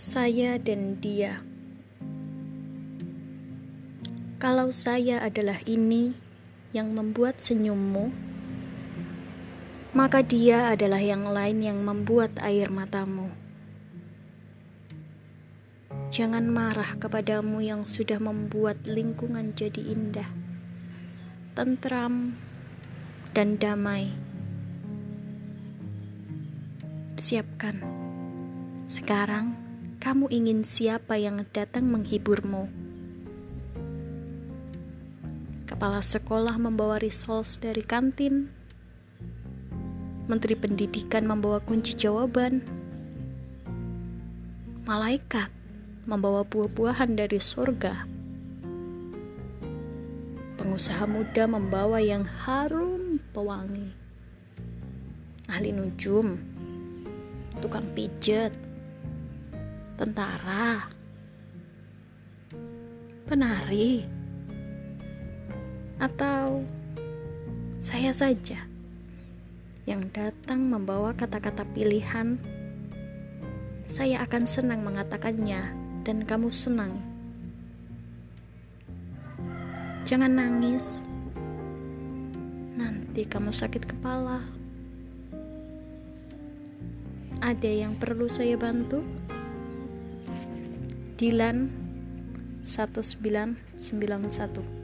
Saya dan dia. Kalau saya adalah ini yang membuat senyummu, maka dia adalah yang lain yang membuat air matamu. Jangan marah kepadamu yang sudah membuat lingkungan jadi indah, tentram, dan damai. Siapkan. Sekarang kamu ingin siapa yang datang menghiburmu. Kepala sekolah membawa resource dari kantin. Menteri Pendidikan membawa kunci jawaban. Malaikat membawa buah-buahan dari surga. Pengusaha muda membawa yang harum pewangi. Ahli nujum, tukang pijet, tentara, penari, atau saya saja yang datang membawa kata-kata pilihan. Saya akan senang mengatakannya, dan kamu senang. Jangan nangis, nanti kamu sakit kepala. Ada yang perlu saya bantu? Dilan 1991